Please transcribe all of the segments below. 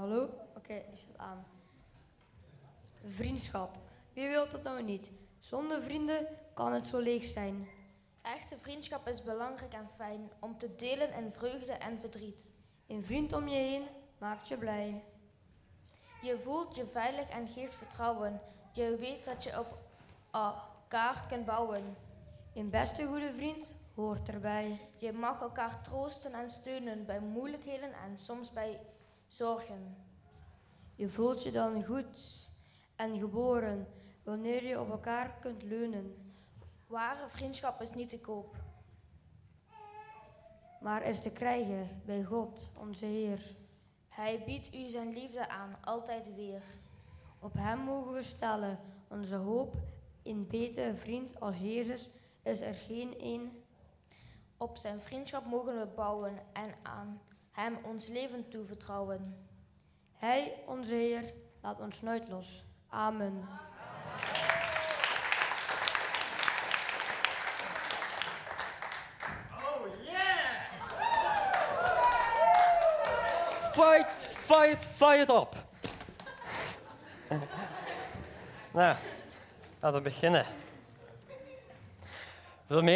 Hallo? Oké, ik zet aan. Vriendschap. Wie wil dat nou niet? Zonder vrienden kan het zo leeg zijn. Echte vriendschap is belangrijk en fijn om te delen in vreugde en verdriet. Een vriend om je heen maakt je blij. Je voelt je veilig en geeft vertrouwen. Je weet dat je op elkaar kunt bouwen. Een beste goede vriend hoort erbij. Je mag elkaar troosten en steunen bij moeilijkheden en soms bij zorgen. Je voelt je dan goed en geboren wanneer je op elkaar kunt leunen. Ware vriendschap is niet te koop. Maar is te krijgen bij God, onze Heer. Hij biedt u zijn liefde aan, altijd weer. Op Hem mogen we stellen onze hoop. In betere vriend als Jezus is er geen één. Op zijn vriendschap mogen we bouwen en aan Hem ons leven toevertrouwen. Hij, onze Heer, laat ons nooit los. Amen. Oh yeah! Fight, fight, fight up! nou, laten we beginnen.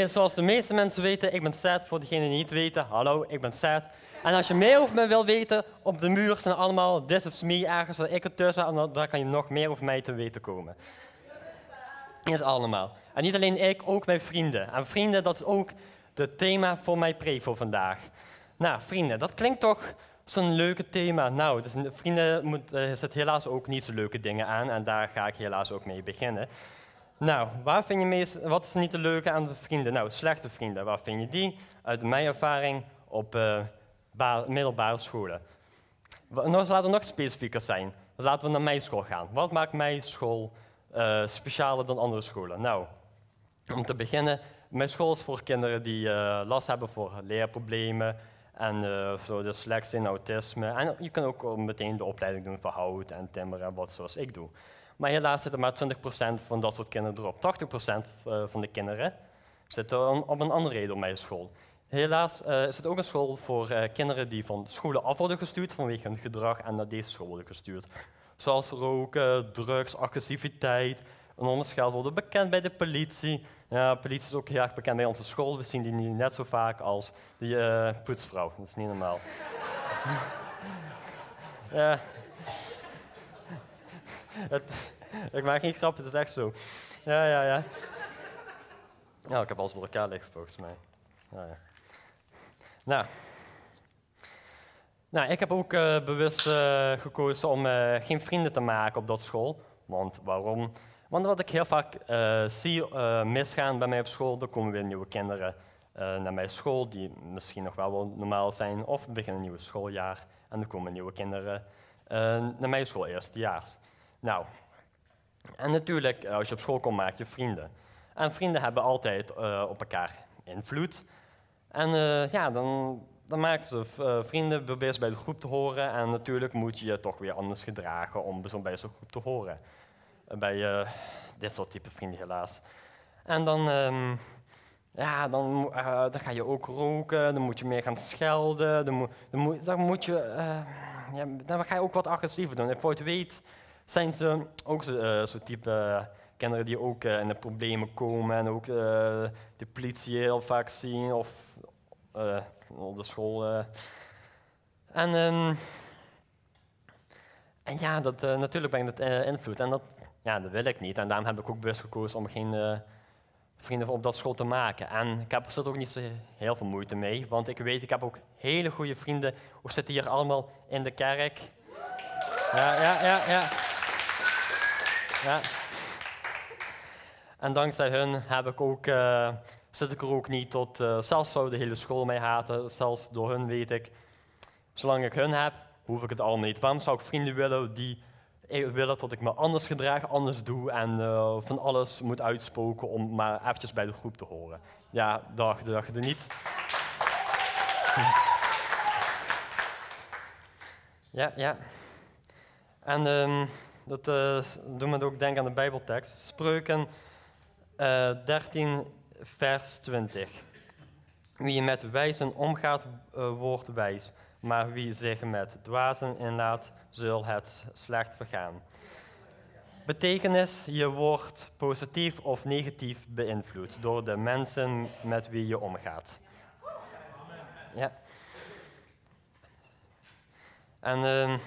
Zoals de meeste mensen weten, ik ben Seth. Voor degenen die niet weten, hallo, ik ben Seth. En als je meer over mij wil weten, op de muur staan allemaal This is me ergens dat ik ertussen en daar kan je nog meer over mij te weten komen. Dat is allemaal. En niet alleen ik, ook mijn vrienden. En vrienden, dat is ook het thema voor mijn preek voor vandaag. Nou, vrienden, dat klinkt toch zo'n leuke thema. Nou, dus vrienden moet, zit helaas ook niet zo leuke dingen aan en daar ga ik helaas ook mee beginnen. Nou, waar vind je meest, wat is niet te leuke aan de vrienden? Nou, slechte vrienden, waar vind je die? Uit mijn ervaring op uh, middelbare scholen. Laten we nog specifieker zijn. Laten we naar mijn school gaan. Wat maakt mijn school uh, specialer dan andere scholen? Nou, om te beginnen, mijn school is voor kinderen die uh, last hebben voor leerproblemen en uh, zo dyslexie en autisme. En je kan ook meteen de opleiding doen voor hout en timmer en wat zoals ik doe. Maar helaas zitten maar 20% van dat soort kinderen erop. 80% van de kinderen zitten op een andere reden op mijn school. Helaas uh, is het ook een school voor uh, kinderen die van scholen af worden gestuurd vanwege hun gedrag en naar deze school worden gestuurd. Zoals roken, drugs, agressiviteit, en onderscheld worden bekend bij de politie. Ja, de politie is ook heel erg bekend bij onze school. We zien die niet net zo vaak als de uh, poetsvrouw. Dat is niet normaal. ja. Ik maak geen grap, het is echt zo. Ja, ja, ja. Ja, ik heb alles door elkaar liggen volgens mij. Ja. Nou. nou, ik heb ook uh, bewust uh, gekozen om uh, geen vrienden te maken op dat school. Want waarom? Want wat ik heel vaak zie misgaan bij mij op school, er komen weer nieuwe kinderen naar mijn school die misschien nog wel, wel normaal zijn. Of begint een nieuw schooljaar en er komen nieuwe kinderen naar mijn school eerstejaars. Nou, en natuurlijk, als je op school komt, maak je vrienden. En vrienden hebben altijd op elkaar invloed. En uh, ja, dan, dan maken ze uh, vrienden, probeer bij de groep te horen. En natuurlijk moet je je toch weer anders gedragen om bij zo'n groep te horen. bij uh, dit soort type vrienden helaas. En dan, um, ja, dan, dan ga je ook roken, dan moet je meer gaan schelden. Dan, dan, dan, moet je, ja, dan ga je ook wat agressiever doen. En voor het weet zijn ze ook zo'n zo type kinderen die ook in de problemen komen en ook de politie heel vaak zien of op de school. Uh. En, um, en ja, dat, uh, natuurlijk ben ik dat invloed. En dat, ja, dat wil ik niet. En daarom heb ik ook bewust gekozen om geen vrienden op dat school te maken. En ik heb er ook niet zo heel veel moeite mee. Want ik weet, ik heb ook hele goede vrienden. We zitten hier allemaal in de kerk. Ja, ja, ja, ja. ja. En dankzij hun heb ik ook zit ik er ook niet tot, uh, zelfs zou de hele school mij haten, zelfs door hun weet ik, zolang ik hun heb, hoef ik het allemaal niet. Waarom zou ik vrienden willen die willen dat ik me anders gedraag, anders doe en uh, van alles moet uitspoken om maar eventjes bij de groep te horen? Ja, dacht, dacht je niet. Ja, ja. En um, dat uh, doet me ook denken aan de Bijbeltekst. Spreuken uh, 13, vers 20. Wie met wijzen omgaat, uh, wordt wijs. Maar wie zich met dwazen inlaat, zal het slecht vergaan. Betekenis, je wordt positief of negatief beïnvloed door de mensen met wie je omgaat. Ja. En uh,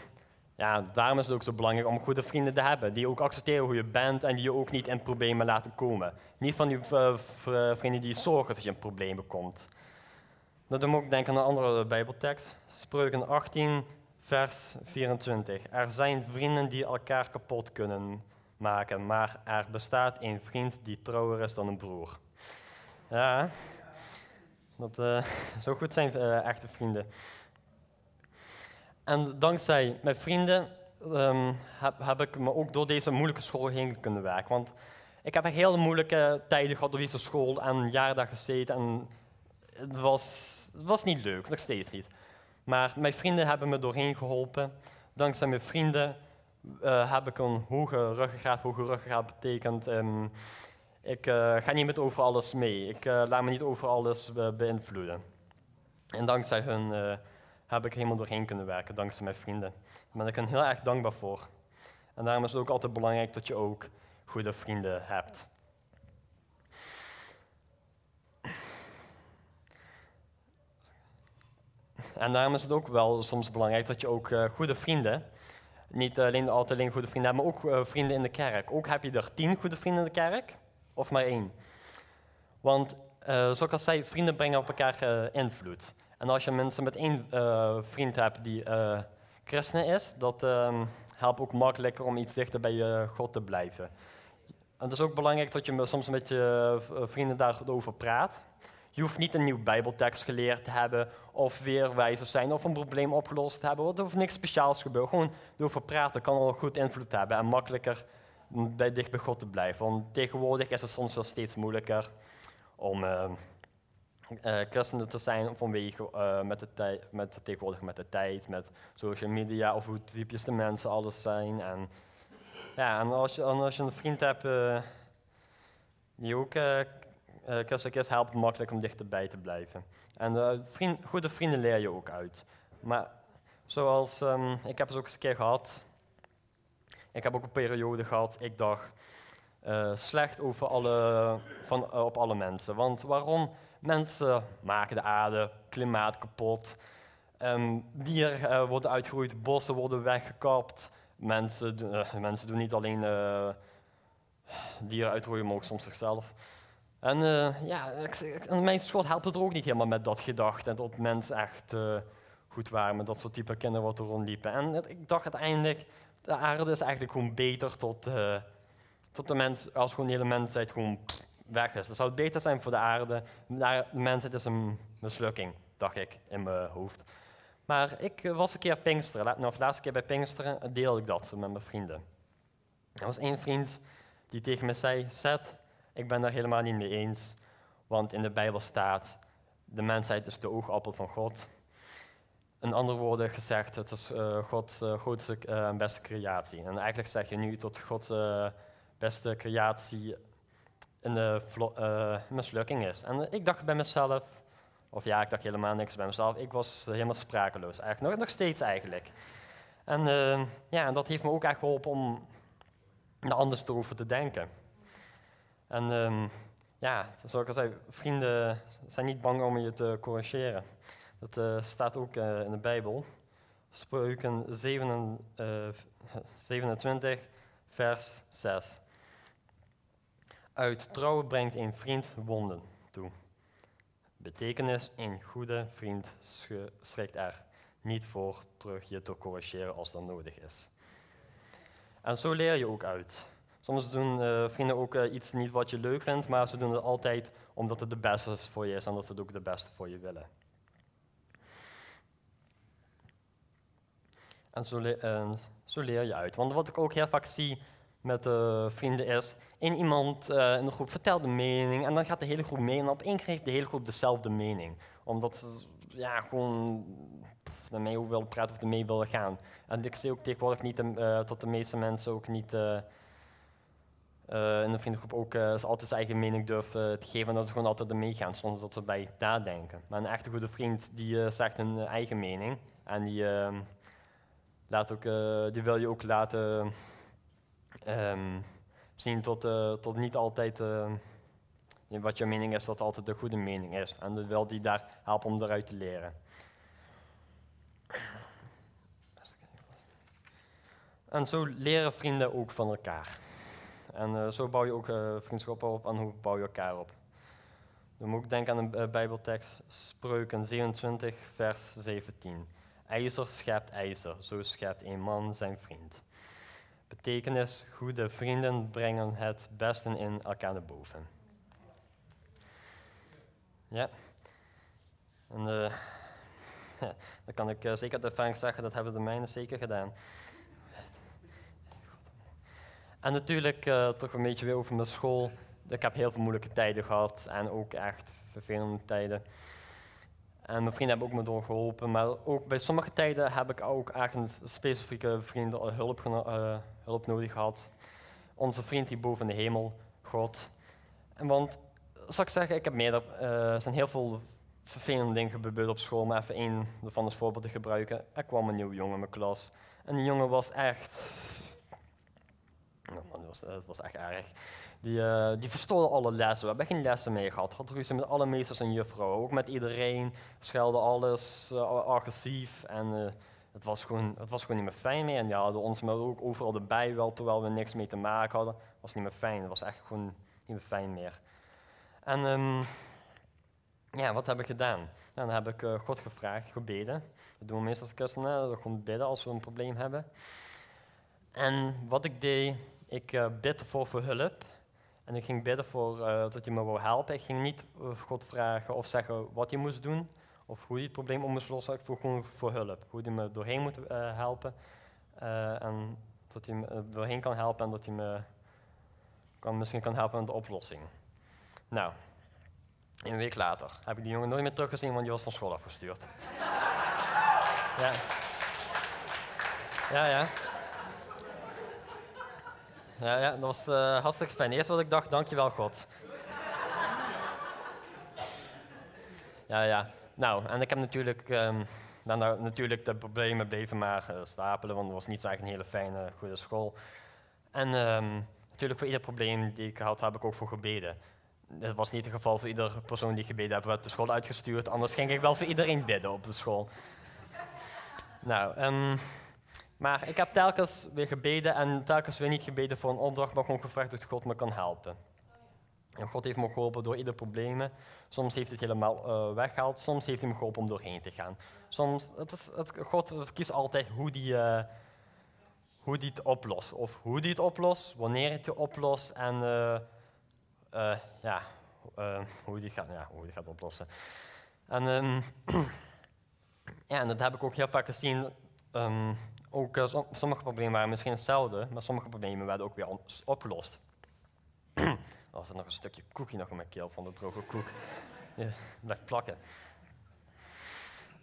ja, daarom is het ook zo belangrijk om goede vrienden te hebben. Die ook accepteren hoe je bent en die je ook niet in problemen laten komen. Niet van die uh, vrienden die zorgen dat je in problemen komt. Dat we ook denken aan een andere Bijbeltekst. Spreuken 18, vers 24. Er zijn vrienden die elkaar kapot kunnen maken, maar er bestaat een vriend die trouwer is dan een broer. Ja, dat uh, zo goed zijn echte vrienden. En dankzij mijn vrienden um, heb, heb, ik me ook door deze moeilijke school heen kunnen werken. Want ik heb hele moeilijke tijden gehad door deze school en jaren daar gezeten. En het was, het was niet leuk, nog steeds niet. Maar mijn vrienden hebben me doorheen geholpen. Dankzij mijn vrienden uh, heb ik een hoge ruggengraat. Hoge ruggengraat betekent, um, ik uh, ga niet met over alles mee. Ik uh, laat me niet over alles beïnvloeden. En dankzij hun heb ik helemaal doorheen kunnen werken, dankzij mijn vrienden. Daar ben ik hen heel erg dankbaar voor. En daarom is het ook altijd belangrijk dat je ook goede vrienden hebt. En daarom is het ook wel soms belangrijk dat je ook uh, goede vrienden, niet alleen altijd alleen goede vrienden hebt, maar ook uh, vrienden in de kerk. Ook heb je er tien goede vrienden in de kerk, of maar één. Want uh, zoals ik al zei, vrienden brengen op elkaar invloed. En als je mensen met één vriend hebt die christen is, dat ehm, helpt ook makkelijker om iets dichter bij je God te blijven. En het is ook belangrijk dat je soms met je vrienden daarover praat. Je hoeft niet een nieuw Bijbeltekst geleerd te hebben, of weer wijzer zijn, of een probleem opgelost te hebben. Er hoeft niks speciaals gebeuren. Gewoon erover praten kan al goed invloed hebben en makkelijker bij, dicht bij God te blijven. Want tegenwoordig is het soms wel steeds moeilijker om uh, christenen te zijn vanwege uh, met, de met tegenwoordig met de tijd, met social media of hoe typisch de mensen alles zijn. En, ja, en als, je, als je een vriend hebt die ook christelijk is, helpt het makkelijk om dichterbij te blijven. En vriend, goede vrienden leer je ook uit. Maar zoals, um, ik heb het ook eens een keer gehad. Ik heb ook een periode gehad, ik dacht slecht over alle, van, op alle mensen. Want waarom? Mensen maken de aarde, klimaat kapot. Um, dieren worden uitgeroeid, bossen worden weggekapt. Mensen, mensen doen niet alleen dieren uitroeien, maar ook soms zichzelf. En ja, in mijn school helpt het er ook niet helemaal met dat gedacht. En dat mensen echt goed waren met dat soort type kinderen wat er rondliepen. En ik dacht uiteindelijk, de aarde is eigenlijk gewoon beter tot, tot de mens, als gewoon de hele mensheid gewoon weg is. Dan zou het beter zijn voor de aarde. De mensheid is een mislukking, dacht ik in mijn hoofd. Maar ik was een keer Pinksteren, nou, de laatste keer bij Pinksteren deelde ik dat met mijn vrienden. Er was één vriend die tegen me zei, Seth, ik ben daar helemaal niet mee eens, want in de Bijbel staat, de mensheid is de oogappel van God. In andere woorden gezegd, het is uh, Gods uh, grootste en beste creatie. En eigenlijk zeg je nu tot Gods beste creatie een mislukking is. En ik dacht bij mezelf, of ja, ik dacht helemaal niks bij mezelf, ik was helemaal sprakeloos. Eigenlijk nog, nog steeds eigenlijk. En ja, dat heeft me ook echt geholpen om er anders over te denken. En um, ja, zoals ik al zei, vrienden zijn niet bang om je te corrigeren. Dat uh, staat ook uh, in de Bijbel. Spreuken 7, uh, 27, vers 6. Uit trouw brengt een vriend wonden toe. Betekenis, een goede vriend schrikt er niet voor terug je te corrigeren als dat nodig is. En zo leer je ook uit. Soms doen uh, vrienden ook uh, iets niet wat je leuk vindt, maar ze doen het altijd omdat het de beste voor je is en omdat ze het ook de beste voor je willen. En zo, le zo leer je uit. Want wat ik ook heel vaak zie met vrienden is, één iemand in de groep vertelt een mening en dan gaat de hele groep mee en op één heeft de hele groep dezelfde mening. Omdat ze ja, gewoon ermee willen praten of ermee willen gaan. En ik zie ook tegenwoordig niet tot de meeste mensen ook niet uh, in de vriendengroep ook uh, altijd zijn eigen mening durven te geven en dat ze gewoon altijd ermee gaan zonder dat ze bij nadenken. Maar een echte goede vriend die uh, zegt hun eigen mening En die, ehm, laat ook, eh, die wil je ook laten ehm, zien tot, eh, tot niet altijd eh, wat je mening is, dat altijd de goede mening is. En dan wil die daar helpen om eruit te leren. En zo leren vrienden ook van elkaar. En eh, zo bouw je ook uh, vriendschappen op en hoe bouw je elkaar op. Dan moet ik denken aan uh, Bijbeltekst, Spreuken 27, vers 17. IJzer schept ijzer, zo schept een man zijn vriend. Betekenis, goede vrienden brengen het beste in elkaar naar boven. Ja. En uh, dan kan ik zeker de ervaring zeggen, dat hebben de mijnen zeker gedaan. En natuurlijk uh, toch een beetje weer over mijn school. Ik heb heel veel moeilijke tijden gehad en ook echt vervelende tijden. En mijn vrienden hebben ook me doorgeholpen, maar ook bij sommige tijden heb ik ook echt specifieke vrienden hulp, uh, hulp nodig gehad. Onze vriend die boven de hemel, God. En want, zal ik zeggen, ik heb meerdere, uh, er zijn heel veel vervelende dingen gebeurd op school, maar even één van als voorbeeld te gebruiken. Er kwam een nieuwe jongen in mijn klas. En die jongen was echt was, dat was echt erg. Die, uh, die alle lessen. We hebben geen lessen mee gehad. Had ruzie met alle meesters en juffrouwen. Ook met iedereen. Schelde alles uh, agressief. En het, was gewoon, het was gewoon niet meer fijn meer. En die hadden ons maar ook overal erbij wel, terwijl we niks mee te maken hadden. Was niet meer fijn. Het was echt gewoon niet meer fijn meer. En um, ja, wat heb ik gedaan? Nou, dan heb ik God gevraagd, gebeden. Dat doen we meestal als christenen. Gewoon bidden als we een probleem hebben. En wat ik deed, ik uh, bid ervoor voor hulp. En ik ging bidden voor uh, dat je me wou helpen. Ik ging niet God vragen of zeggen wat hij moest doen. Of hoe hij het probleem om moest lossen. Ik vroeg gewoon voor hulp. Hoe hij me doorheen moet helpen. en dat hij me doorheen kan helpen en dat hij me kan, misschien kan helpen met de oplossing. Nou, een week later heb ik die jongen nooit meer teruggezien, want die was van school afgestuurd. ja. Ja, ja. Ja, ja dat was uh, hartstikke fijn. Eerst wat ik dacht, dankjewel God. ja, ja. Nou, en ik heb natuurlijk, um, dan, natuurlijk de problemen bleven maar uh, stapelen, want het was niet zo echt een hele fijne, goede school. En um, natuurlijk voor ieder probleem die ik had, heb ik ook voor gebeden. Dat was niet het geval voor iedere persoon die gebeden heeft, werd de school uitgestuurd. Anders ging ik wel voor iedereen bidden op de school. Nou, um, maar ik heb telkens weer gebeden en telkens weer niet gebeden voor een opdracht, maar gewoon gevraagd dat God me kan helpen. En God heeft me geholpen door ieder probleem. Soms heeft het helemaal uh, weggehaald, soms heeft hij me geholpen om doorheen te gaan. Soms, het is, het, God kiest altijd hoe die, uh, hoe die het oplost. Of hoe die het oplost, wanneer het oplost en uh, ja, hoe die gaat, ja, hoe die gaat oplossen. En, um, ja, en dat heb ik ook heel vaak gezien. Um, ook uh, sommige problemen waren misschien hetzelfde, maar sommige problemen werden ook weer opgelost. was er nog een stukje koekje nog in mijn keel van de droge koek. Ja, blijft plakken.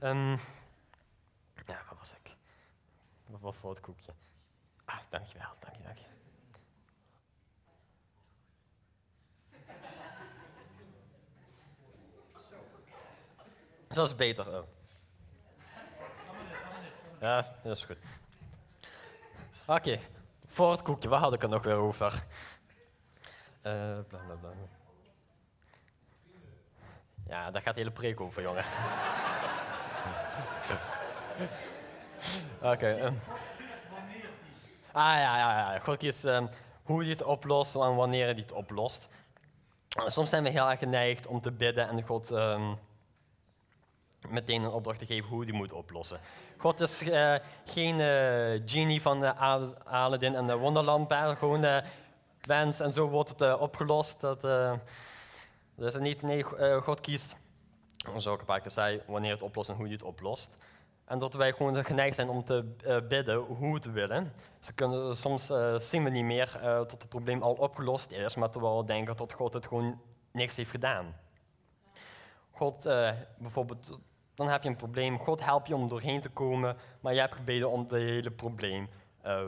Um, ja, wat was ik? Wat, voor het koekje? Ah, dankjewel, dank je, dank je. Zo is beter. Ja, dat is goed. Oké, voor het koekje, waar had ik er nog weer over? Uh, bla, bla, bla. Ja, daar gaat de hele preek over, jongen. Oké. Okay, um. Ah ja, ja, ja. God kiest um, hoe je het oplost en wanneer hij het oplost. Soms zijn we heel erg geneigd om te bidden en God um, meteen een opdracht te geven hoe die moet oplossen. God is uh, geen uh, genie van uh, Aladdin en de Wonderlamp. Gewoon wens en zo wordt het opgelost. Dat, het niet. Nee, God kiest, zoals ik keer zei, wanneer het oplost en hoe je het oplost. En dat wij gewoon geneigd zijn om te bidden hoe we het willen. Ze kunnen, soms zien we niet meer tot het probleem al opgelost is, maar terwijl we denken dat God het gewoon niks heeft gedaan. God, bijvoorbeeld dan heb je een probleem. God helpt je om doorheen te komen, maar je hebt gebeden om het hele probleem uh,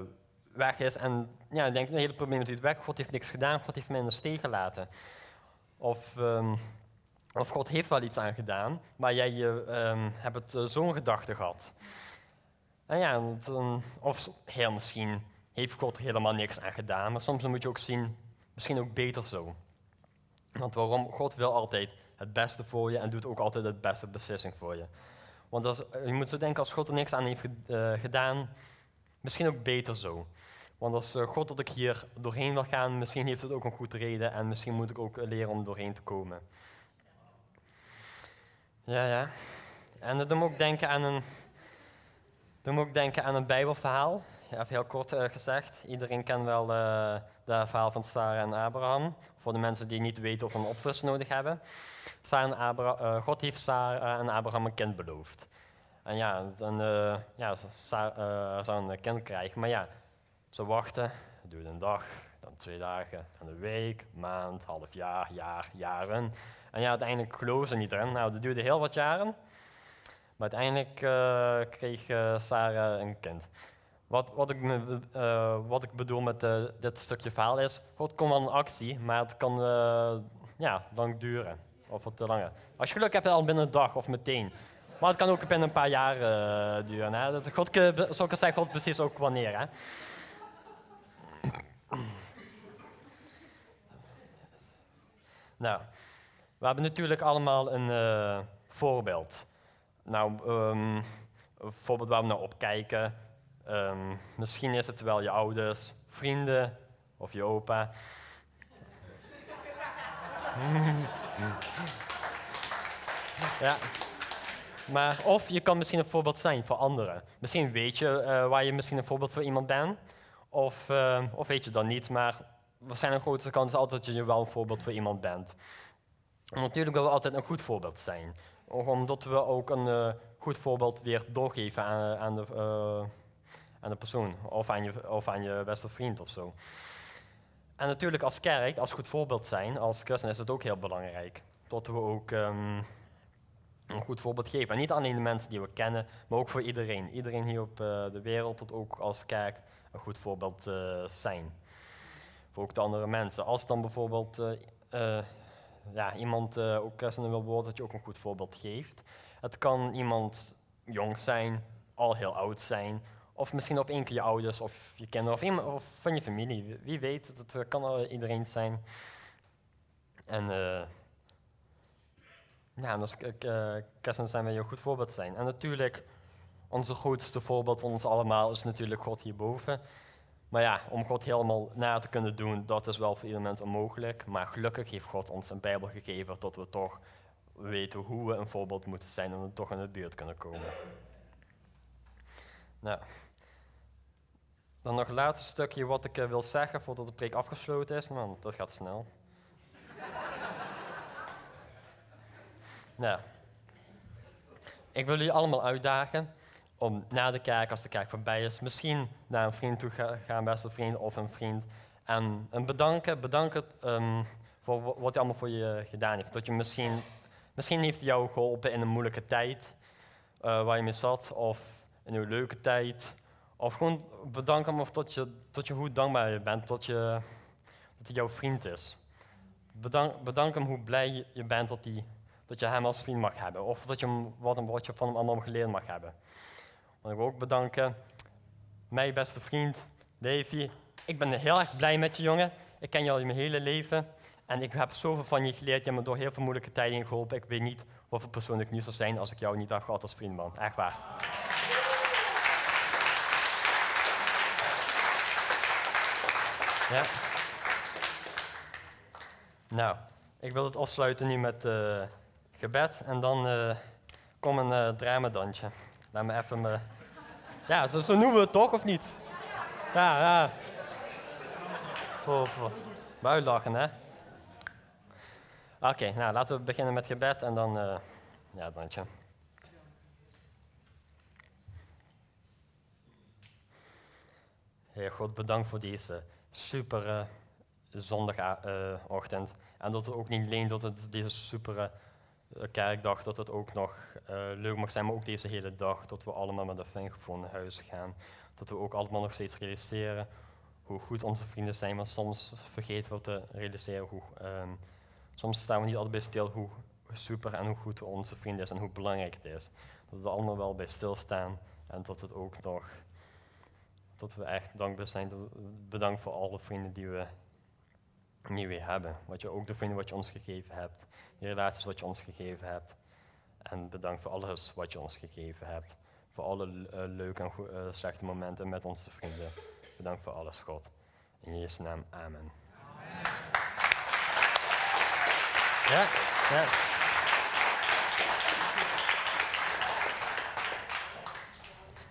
weg is. En ja, je denkt, het hele probleem is niet weg. God heeft niks gedaan, God heeft mij in de steek gelaten. Of, um, of God heeft wel iets aan gedaan, maar jij um, hebt het uh, zo'n gedachte gehad. En ja, dan, of heel misschien heeft God helemaal niks aan gedaan, maar soms moet je ook zien, misschien ook beter zo. Want waarom? God wil altijd het beste voor je en doet ook altijd de beste beslissing voor je. Want als, je moet zo denken, als God er niks aan heeft uh, gedaan, misschien ook beter zo. Want als uh, God dat ik hier doorheen wil gaan, misschien heeft het ook een goede reden en misschien moet ik ook leren om doorheen te komen. Ja, ja. En dat doet me ook denken aan een, doet me ook denken aan een Bijbelverhaal. Ja, heel kort gezegd. Iedereen kent wel het verhaal van Sarah en Abraham. Voor de mensen die niet weten of een opfrisser nodig hebben. Sarah Abraham, uh, God heeft Sarah en Abraham een kind beloofd. En ja, dan ja, Sarah zou een kind krijgen. Maar ja, ze wachten. Het duurde een dag, dan twee dagen, dan een week, maand, half jaar, jaar, jaren. En ja, uiteindelijk geloven ze niet erin. Nou, dat duurde heel wat jaren. Maar uiteindelijk uh, kreeg uh, Sarah een kind. Wat, wat, ik, me, uh, wat ik bedoel met dit stukje verhaal is, God komt een actie, maar het kan ja, lang duren. Of wat te langer. Als je geluk hebt, al binnen een dag of meteen. Maar het kan ook binnen een paar jaar duren. Hè. Dat God, zo zeggen, God precies ook wanneer. Hè. nou, we hebben natuurlijk allemaal een voorbeeld. Nou, um, een voorbeeld waar we naar opkijken. Um, misschien is het wel je ouders, vrienden of je opa. ja. Maar of je kan misschien een voorbeeld zijn voor anderen. Misschien weet je uh, waar je misschien een voorbeeld voor iemand bent. Of, uh, of weet je dat niet, maar waarschijnlijk een grote kans is altijd dat je wel een voorbeeld voor iemand bent. En natuurlijk willen we altijd een goed voorbeeld zijn. Omdat we ook een uh, goed voorbeeld weer doorgeven aan, aan, de, aan de persoon. Of aan, je, of aan je beste vriend of zo. En natuurlijk als kerk, als goed voorbeeld zijn, als christen is het ook heel belangrijk. Dat we ook um, een goed voorbeeld geven. En niet alleen de mensen die we kennen, maar ook voor iedereen. Iedereen hier op uh, de wereld, tot ook als kerk, een goed voorbeeld zijn. Voor ook de andere mensen. Als dan bijvoorbeeld ja, iemand ook christenen wil worden, dat je ook een goed voorbeeld geeft. Het kan iemand jong zijn, al heel oud zijn, of misschien op keer je ouders of je kinderen of, van je familie. Wie weet, dat kan al iedereen zijn. En uh, ja, als uh, christenen zijn wij een goed voorbeeld zijn. En natuurlijk, onze grootste voorbeeld van ons allemaal is natuurlijk God hierboven. Maar ja, om God helemaal na te kunnen doen, dat is wel voor ieder mens onmogelijk. Maar gelukkig heeft God ons een Bijbel gegeven dat we toch weten hoe we een voorbeeld moeten zijn en we toch in de buurt kunnen komen. Nou, dan nog een laatste stukje wat ik eh, wil zeggen voordat de preek afgesloten is, want dat gaat snel. nou, ik wil jullie allemaal uitdagen om na de kerk, als de kerk voorbij is, misschien naar een vriend toe gaan, beste vriend of een vriend. En, en bedanken, bedanken um, voor wat hij allemaal voor je gedaan heeft. Dat je misschien, misschien heeft hij jou geholpen in een moeilijke tijd uh, waar je mee zat, of in een leuke tijd. Of gewoon bedanken hem of dat je, dat je hoe dankbaar bent dat, je, dat hij jouw vriend is. Bedank, bedank hem hoe blij je bent dat, die, dat je hem als vriend mag hebben. Of dat je, wat, wat je van hem allemaal geleerd mag hebben. Want ik wil ook bedanken mijn beste vriend Davy. Ik ben heel erg blij met je, jongen. Ik ken je al mijn hele leven. En ik heb zoveel van je geleerd. Je hebt me door heel veel moeilijke tijden geholpen. Ik weet niet wat voor persoon ik nu zou zijn als ik jou niet had gehad als vriend, man. Echt waar. Ja. Nou, ik wil het afsluiten nu met uh, gebed. En dan uh, kom een uh, dramadantje. Laat me even me... Ja, zo, zo, noemen we het toch, of niet? Ja, ja. Voor, voor. Builachen, hè? Oké, nou laten we beginnen met gebed en dan... Ja, dankje. Heer God, bedankt voor deze super uh, zondagochtend. en dat we ook niet alleen dat het deze super eh, kerkdag, dat het ook nog leuk mag zijn, maar ook deze hele dag, dat we allemaal met een gevoel naar huis gaan. Dat we ook allemaal nog steeds realiseren hoe goed onze vrienden zijn, maar soms vergeten we te realiseren hoe. Um, soms staan we niet altijd bij stil hoe super en hoe goed onze vrienden is en hoe belangrijk het is. Dat we er allemaal wel bij stilstaan En tot het ook nog, tot we echt dankbaar zijn. Bedankt voor alle vrienden die we, die we hebben. Wat je, ook de vrienden wat je ons gegeven hebt. De relaties wat je ons gegeven hebt. En bedankt voor alles wat je ons gegeven hebt. Voor alle uh, leuke en uh, slechte momenten met onze vrienden. Bedankt voor alles, God. In Jezus naam, amen. amen. Ja, ja.